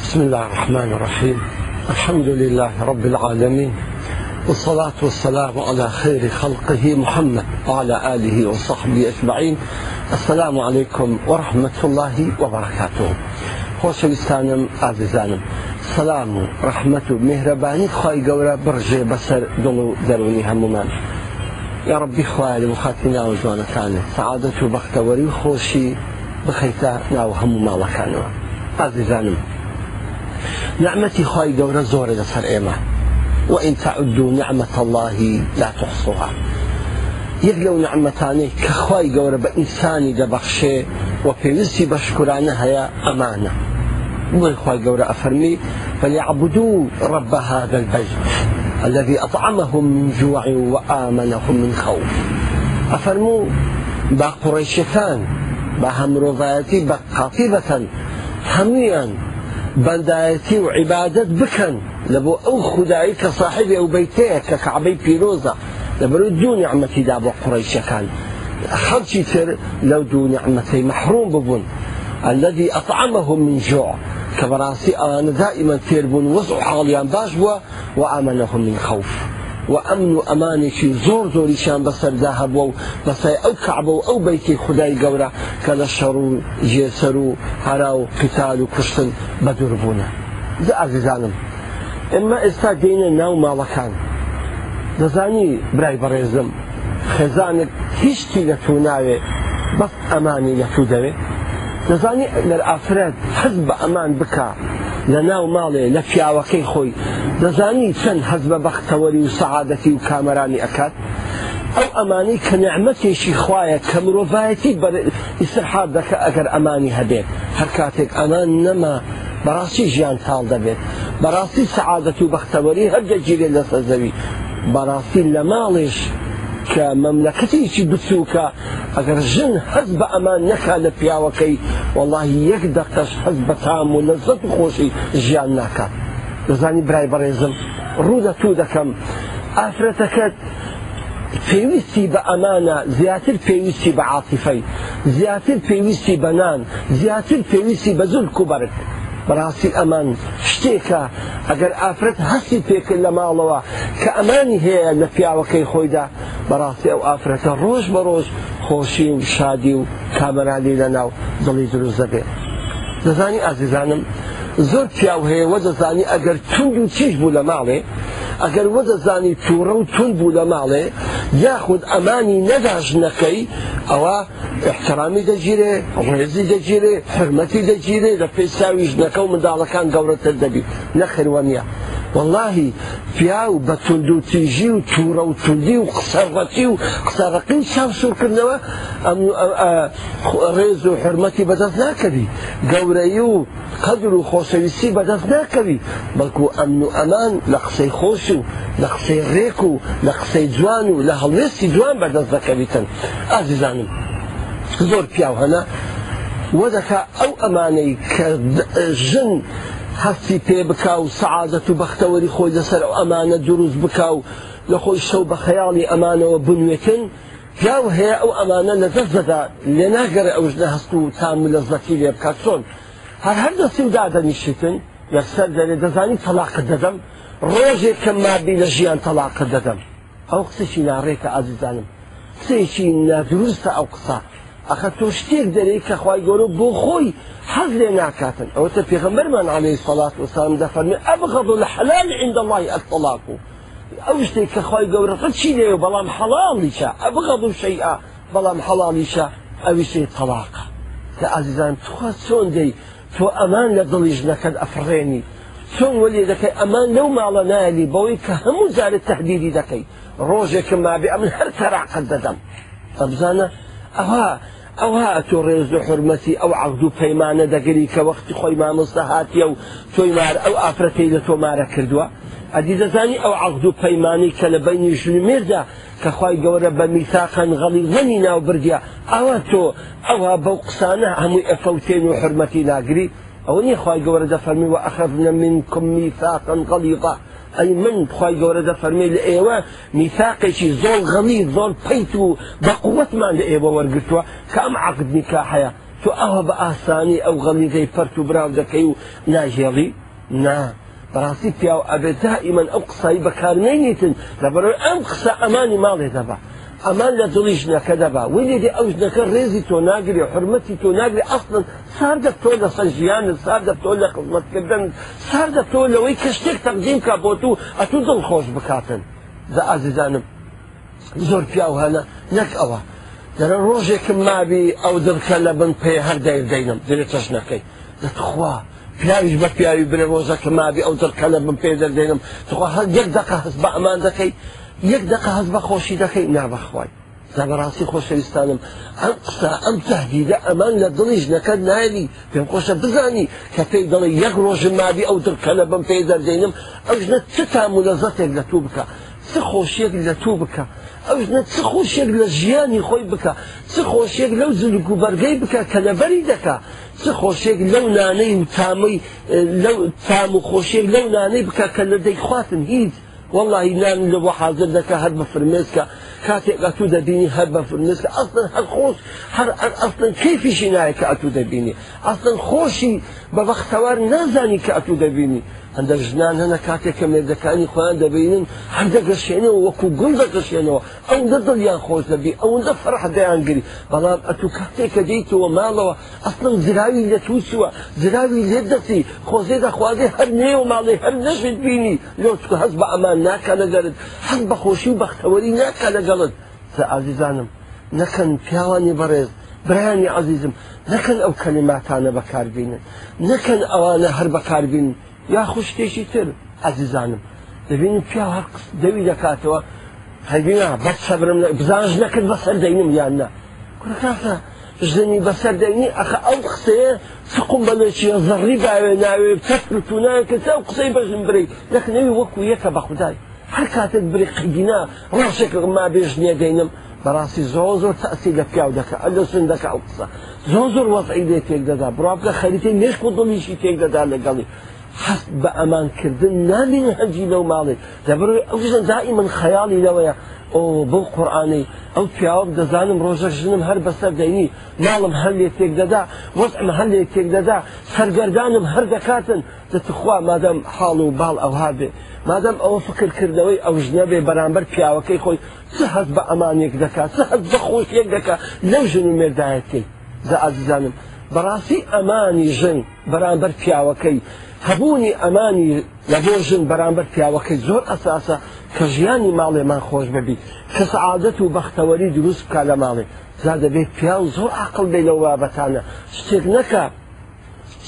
بسم الله الرحمن الرحيم الحمد لله رب العالمين والصلاة والسلام على خير خلقه محمد وعلى آله وصحبه أجمعين السلام عليكم ورحمة الله وبركاته خوش ئازیزانم عزيزانم سلام ورحمة مهرباني خواهي خی گەورە بسر دلو دروني و يا ربي خواهي خوارد و خاتی سعادة وبختوري وخوشي بخيتا ناو هەموو ماڵەکانەوە پس دزانم نعمتی خواهی گەورە زۆرە لەسەر ئێمە وئین تعدو نعمة الله لا تحصوها یەک لەو نعممەتانەی کە خی گەورە بە ئینسانی دەبەخشێ و پێویستی بەشکرانە هەیە ئەمانە بڵیخوای گەورە ئەفەرمی فليعبدوا رب هذا البيت الذي أطعمهم من جوع وآمنهم من خوف أفرموا با قريشتان با همروضاتي با قاطبة هميان بندايتي و بكن لبو او بۆ ئەو او کە صاحبی بيروزا بەیتەیە کە نعمتي دابو قريش كان دوو تر لو دوو نعمتي محروم ببوون الذي أطعمهم من جوع كبراسي أنا دائما بن وسع حاليا باش وآمنهم من خوف و ئەمن و ئەمانێکی زۆر زۆریشان بەسەردا هەبووە و بەسای ئەو کەعبە و ئەو بیتی خدای گەورە کە لە شەڕ و ژێسەر و هەرا و قتال و کوشتن بە دووربوونە زە ئازیزانم ئێمە ئێستا دێنە ناو ماڵەکان دەزانی برای بەڕێزم خێزانت هیچی لە تو ناوێ بەس ئەمانی لە تو دەوێت دەزانی لەر ئافرەت حەز بە ئەمان بکە لە ناو ماڵێ لە پیاوەکەی خۆی دەزانی چەند حەز بە بەختەوەری و سەعادەتی و کامەرانی ئەکات ئەو ئەمانی کە نعممەتێکی خویە کە مرۆڤایەتی ئیسرحاب دەکە ئەگەر ئەمانی هەبێت هەر کاتێک ئەمان نەما بەڕاستی ژیان تاڵ دەبێت بەڕاستی سەعادەت و بەختەوەری هەرگە گیرێت لەسەر زەوی بەڕاستی لە ماڵێش کە مەملەکەتیکی بچووکە ئەگەر ژن حەز بە ئەمان نەکا لە پیاوەکەی والله یەک دەقەش حەز بە تام و لەزت و خۆشی ژیان ناکات دەزانی برای بەڕێزم ڕوودە تو دەکەم ئافرەتەکەت پێویستی بە ئەمانە زیاتر پێویستی بە عاتیفەی زیاتر پێویستی بەنان زیاتر پێویستی بە زول کوبرک بەڕاستی ئەمان شتێکە ئەگەر ئافرەت هەستی پێکرد لە ماڵەوە کە ئەمانی هەیە لە پیاوەکەی خۆیدا بەڕاستی ئەو ئافرەتە ڕۆژ بە ڕۆژ خۆشی و شادی و کامەرانی لە ناو دڵی دروست دەبێت دەزانی ئازیزانم زۆر پیاو هەیە وە دەزانی ئەگەر تونند و چیش بوو لە ماڵێ ئەگەر وە دەزانی تووڕە و تونند بوو لە ماڵێ یاخود ئەمانی نەداش نەکەی ئەوە احترامی دەگیرێ ڕێزی دەگیرێ حرمەتی دەگیرێ لە پێی ساویژ نەکە و منداڵەکان گەورەتر دەبی نەخروە نیە. واللهی پیا و بە تونندوتیژی و توورە و توندی و قسەڕەتی و قسەڕقی چاو سوورکردنەوە ڕێز و حرمەتی بەدەست ناکەوی گەورەی و قەدر و خۆشەویستی بەدەست ناکەوی بەڵکو ئەمن و ئەمان لە قسەی خۆش و لە قسەی ڕێک و لە قسەی جوان و لە هەڵێستی جوان بەدەست دەکەویتن ئازیزانم زۆر پیاو هەنا وەدەکە ئەو ئەمانەی کە ژن هەستی پێ بک و سعادەت و بەختەوەری خۆی لەسەر ئەمانە دروست بک و لە خۆی شەو بە خەیاڵی ئەمانەوە بنوێتن پیاو هەیە ئەو ئەمانە لە دەست دەدا لێ ناگەرە ئەوش لە هەست و تام لە زەکی لێ بکات چۆن هەر هەر دەستی و دادەنیشتن یەکسەر دەرێ دەزانی تەلاقت دەدەم ڕۆژێک کەم مابی لە ژیان تەلاقت دەدەم ئەو قسەی ناڕێکە ئازیزانم قسێکی نادروستە ئەو قسە ئەخە تۆ شتێک دەرەی کە خخوای گەۆرە بۆ خۆی حەز لێ ناکاتن ئەوتە پێغمبەرمان عليه سەڵات وسام دەفەرمێ ئەبغض الحلال عند الله الطلاق ئەو شتێک کە خخوای گەورە قچی لێ بەڵام حەڵاڵیشە ئەبغض شەیئا بەڵام حەڵاڵیشە ئەویشێ تەلاقە کە ئازیزان توخوا چۆن دەی تۆ ئەمان لە دڵیش نەکەن ئەفرێنی چۆن وەلی دەکەی ئەمان لەو ماڵە نایلی بەوەی کە هەموو جارت تهدیدی دەکەی ڕۆژێکم مابێ ئەمن هەر تەراقەت دەدەم دەبزانە ئەها ئەوها تۆ ڕێز و حرمەتی ئەو عەقد و پەیمانە دەگری کە وەختی خۆی مامۆستا هاتیە و تۆی مار ئەو ئافرەتەی لە تۆمارە کردووە ئەدی دەزانی ئەو عەقد و پەیمانی کە لە بەینی ژنمێردا کە خی گەورە بە میساقن غەڵی غەنی ناو بردیا ئەوە تۆ ئەوها بەو قسانە هەمووی ئەفەوتێن و حرمەتی ناگری ئەوە نیە خی گەورە دەفەرمی و ئەخەبنە من کومی ساقن غەڵیقا ئەی من خی گەورەدە فەرمی لە ئێوە میساقێکی زۆر غەمی زۆر پیت و بە قوتمان لە ئێوە وەرگتووە کە ئەم عقدنی کاحەیە تو ئەوە بە ئاسانی ئەو غەلیگەی پەرت و براو دەکەی و ناژێڵی نا. بەڕاستی پیاو ئەبێت دائیمەن ئەو قسایی بەکارنەینیتن لەبەرەوەی ئەم قسە ئەمانی ماڵێ دەبە ئەمان لە دڵی ژنەکە دەبا وی لێدی ئەو ژنەکە ڕێزی تۆ ناگری حرمەتی تۆ ناگری ئەسن ساردە تۆ لە سەژیانت ساردە تۆ لە خزمەتکردن ساردە تۆ لەوەی کە شتێک تەقدیم کا بۆ تو ئەتو دڵخۆش بکاتن زە ئازیزانم زۆر پیا و هەنە نەک ئەوە دەرە ڕۆژێکم مابی ئەو دڵکە لە بن پێ هەردەی دەینم درێت چەشنەکەی دەتخوا. پیاویش بە پیاوی بنە ڕۆژەکە مابی ئەو دڵکە لە بن پێ دەردێنم تخوا هەر یەک دقه هەست بە ئەمان دەکەی یەک دقه هەز بە خۆشی دەکەی نابەخوای زەبڕاستی خۆشەویستانم ئەم قسە ئەم تهدیدە ئەمان لە دڵی ژنەکەت نایلی پێم خۆشە بزانی کە پێی دڵی یەک ڕۆژم مادی ئەو درکە لە بم پێی دەردێنم ئەو ژنە چ تامولە زەتێک لە تو بکە چ خۆشیەک لە تو بکە ئەو ژنە چ خۆشیێک لە ژیانی خۆی بکە چ خۆشیێک لەو زلوک و بەرگەی بکە کە لەبەری دەکا چ خۆشیێک لەو نانەی و تامەی تام و خۆشیێک لەو نانەی بکە کە لە دەیخواتن هیچ والله لا لە بۆ حاضر دەکە هەر بە كاتي کاتێک ئەتو دەبینی هەر بە اصلا ئەستن خوش خۆش اصلا كيف کیفیشی نایە کە ئەتو دەبینی ئەستن خۆشی بە بەختەوار هەندە ژنان هەنە کاتێک کە مێردەکانی خۆیان دەبینن هەندە گەشێنەوە وەکو گوڵ دەگەشێنەوە ئەو دەدڵیان خۆش دەبی ئەوەندە فەرح دەیانگری بەڵام ئەتو کاتێککە دەیتەوە ماڵەوە ئەستن زراوی لە تووسوە زراوی لێ دەسی خۆزێ دەخوازێ هەر نێو ماڵی هەر نەشت بینی لۆچکە هەست بە ئەمان ناکە لەگەرت هەست بە خۆشی و بەختەوەری ناکە لەگەڵت سە ئازیزانم نەکەن پیاوانی بەڕێز برایانی عزیزم نەکەن ئەو کەلیماتانە بەکاربینن نەکەن ئەوانە هەر بەکاربین یا خوشتێکی تر عزیزانم دەبینی پیا هەر دەوی دەکاتەوە هەبینا بەس سەبرم بزانش نەکرد بەسەر دەینم یاننا کوکاتە ژنی بەسەر دەینی ئەخ ئەو قسەیە سقم بەلێکی زەڕی باوێ ناوێ تەتونایکە ئەو قسەی بەژم بری نەکنەوی وەکو یەکە بە خودای هەر کاتت بری قینا ڕۆژێکە ما بێژنیە دەینم بەڕاستی زۆ زۆر تاسی لە پیاو دەکە ئەلە سن دەکە ئەو قسە زۆ زۆر وەزعی لێ تێک دەدا بڕابکە خەریتی نێشک و دڵیشی تێک دەدا لەگەڵی حەست بە ئەمانکردن نابینی هەجی لەو ماڵێ دەبڕ ئەو ژن دای من خەیاڵی لەوەیە ئۆ بۆ قورآانەی ئەو پیاوەک دەزانم ڕۆژە ژنم هەر بەسەر دەینی ماڵم هەر لێ تێک دەدا وەزم هەر لێ تێک دەدا سەرگەردانم هەر دەکاتن دەتخوا مادەم حاڵ و باڵ ئەوها بێ مادەم ئەوە فکرکردەوەی ئەو ژنە بێ بەرامبەر پیاوەکەی خۆی چه هەست بە ئەمانێک دەکات چه هەست بە خۆش یەک دەکات لەو ژن و مێردایەتی زە ئازیزانم بەڕاستی ئەمانی ژن بەرامبەر پیاوەکەی هەبوونی ئەمانی لەبۆ ژن بەرامبەر پیاوەکەی زۆر ئەساسە کە ژیانی ماڵێمان خۆش ببی کە سعادەت و بەختەوەری دروست بکە لە ماڵێ زا دەبێت پیا و زۆر عقل بێ لەو بابەتانە شتێک نەکە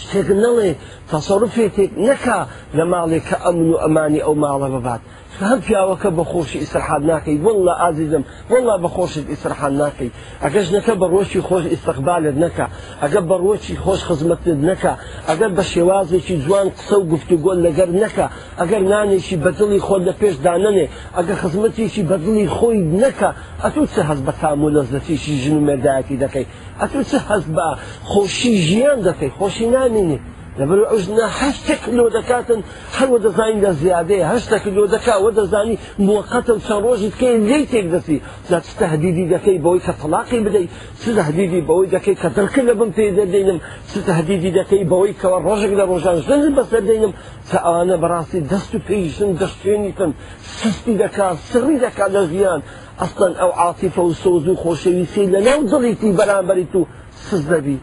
شتێک نەڵێ تەسەڕفێتێک نەکە لە ماڵێک کە ئەمن و ئەمانی ئەو ماڵە ببات هەم پیاوەکە بە خۆشی ئیسرحاد ناکەی وله ئازیزم وله بە خۆشت ئیسرحان ناکەی ئەگەش نەکە بە ڕۆژی خۆش ئیسەقبالت نەکە ئەگە بە ڕۆژی خۆش خزمەتت نەکە ئەگەر بە شێوازێکی جوان قسە و گفتوگۆل لەگەر نەکە ئەگەر نانێکی بەدڵی خۆت لە پێش داننێ ئەگە خزمەتێکی بەدڵی خۆی نەکە ئەتو چه هەز بە کام و لەزەتیشی ژن و مێدایەتی دەکەی ئەتو چه هەز بە خۆشی ژیان دەکەی خۆشی نانینێ لەبەر عژنا هەشتە کلۆ دەکاتن هەروە دەزانین دە زیادەیە هەشتا کلۆ دەکا وە دەزانی موقەتە و چەند ڕۆژی تکەی لی تێک دەسی زاتتە هەدیدی دەکەی بەوەی کە تەلاقی بدەیت سدە هەدیدی بەوەی دەکەی کە دەرکە لە بم پێ دەدەینم سدە هەدیدی دەکەی بەوەی کەەوە ڕۆژێک لە ڕۆژان ژن بەسەر دەینم تا ئەوانە بەڕاستی دەست و پێیشن دەشتێنیتن سستی دەکا سڕی دەکا لە ژیان ئەستان ئەو عاتیفە و سۆز و خۆشەویستی لە ناو دڵیتی بەرامبەریت و سز دەبی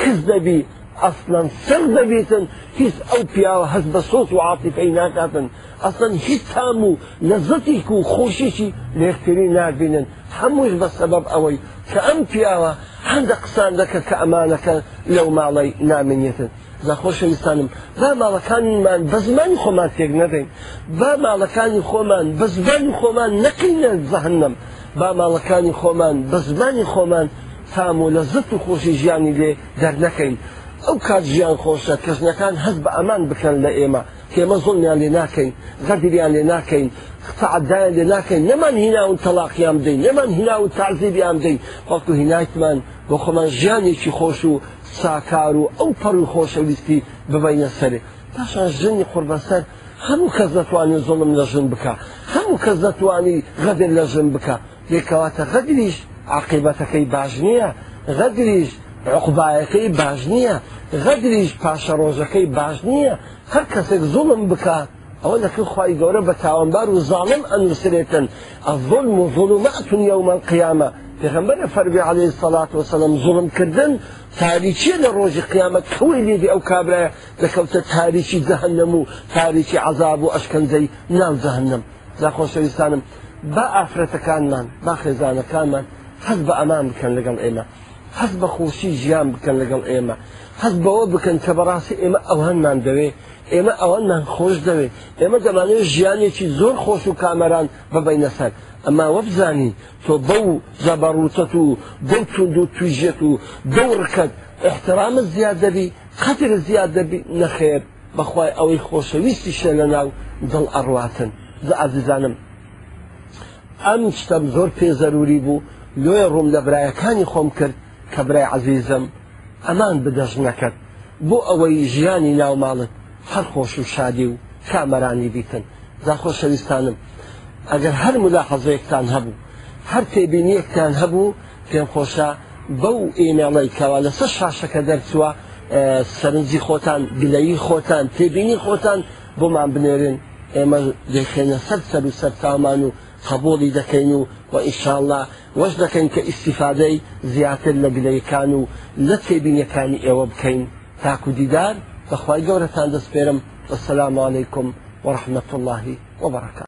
کەس دەبی ئەسلەن سەر دەبێتن هیچ ئەو پیاوە هەست بە سۆس و عاتیفەی ناکاتن ئەسن هیچ تام و لە زەتیک و خۆشیی لێکتری نابینن هەمووش بە سەبەب ئەوەی کە ئەم پیاوە هەندە قسان دەکە کە ئەمانەکە لەو ماڵی نامێنێتن. زەخۆشەویستانم با ماڵەکانیمان بە زمانی خۆمان تێک نەدەین با ماڵەکانی خۆمان بە زمانی خۆمان نەقینە زەهنم با ماڵەکانی خۆمان بە زمانی خۆمان تام و لە زت و خۆشی ژیانی لێ دەرنەکەین ئەو کات ژیان خۆشە کەژنەکان هەز بە ئەمان بکەن لە ئێمە کێمە زڵمیان لێ ناکەین غەدریان لێ ناکەین تعدایان لێ ناکەین نەمان هیناون تەلاقیان بدەین نەمان هیناون تازیبیان بدەین وەکو هینایتمان بۆ خۆمان ژیانێکی خۆش و ساکار و ئەو پەر و خۆشەویستی ببینە سەرێ پاشان ژنی قوربەسەر هەموو کەس دەتوانانی زڵم لە ژن بکە هەموو کەس دەتوانی غەدر لە ژن بکە لێکەواتە غەدریش عقیبەتەکەی باش نییە غەدریش عقبایەکەی باش نییە غەدریش پاشە ڕۆژەکەی باش نییە هەر کەسێک زوڵم بکات ئەوە لەکە خی گەورە بە تاوانبار و زاڵم ئەنووسێتن ئەڤۆل و زۆڵومەتون یەومە قیامە پێغمبەرە فەربی عليه سەلات وسلم زوڵمکردن تاریچیە لە ڕۆژی قیامەت خۆی لێدی ئەو کابراە دەکەوتە تاریکی جەهنم و تاریکی عذاب و ئەشکەنجەی ناو جەهنم لا خۆشەویستانم با ئافرەتەکانمان با خێزانەکانمان هەز بە ئەمان بکەن لەگەڵ ئێمە هەست بە خۆشی ژیان بکەن لەگەڵ ئێمە هەست بەوە بکەن کە بەڕاستی ئێمە ئەوهنمان دەوێ ئێمە ئەوەنمان خۆش دەوێ ئێمە دەمانێت ژیانێکی زۆر خۆش و کامەران ببینەسەر ئەمە وەبزانی تۆ بەو زەبەڕوتەت و دڵ تونند و توژێت و دەڕکەت احترامە زیاد دەبی خەتر زیاد دەبی نەخێر بەخوای ئەوەی خۆشەویستی شە لە ناو دڵ ئەڕواتن زە ئازیزانم ئەم شتم زۆر پێ زەروری بوو لۆی ڕوم لە برایەکانی خۆم کرد کە برای عزیزم ئەمان بدەژنەکەت بۆ ئەوەی ژیانی ناوماڵت هەر خۆش و شادی و کامەرانی بیتن زا خۆشەویستانم ئەگەر هەر مدا حەزەیەکتان هەبوو هەر تێبینیەکتان هەبوو پێم خۆشە بەو ئێمێڵی کەوا لەسەر شاشەکە دەرچووە سەرنجی خۆتان گلەیی خۆتان تێبینی خۆتان بۆمان بنێرن ئێمە دەخێنە سەر سەر و سەر تامان و قبولی دەکەین و و ئیشاءله وەش دەکەین کە ئیسیفادەی زیاتر لە گلەیەکان و لە تێبینیەکانی ئێوە بکەین تاکو دیدار بەخوای گەورەتان دەستپێرم وەسلام عیکم وەرحمەت اللهی وبرکات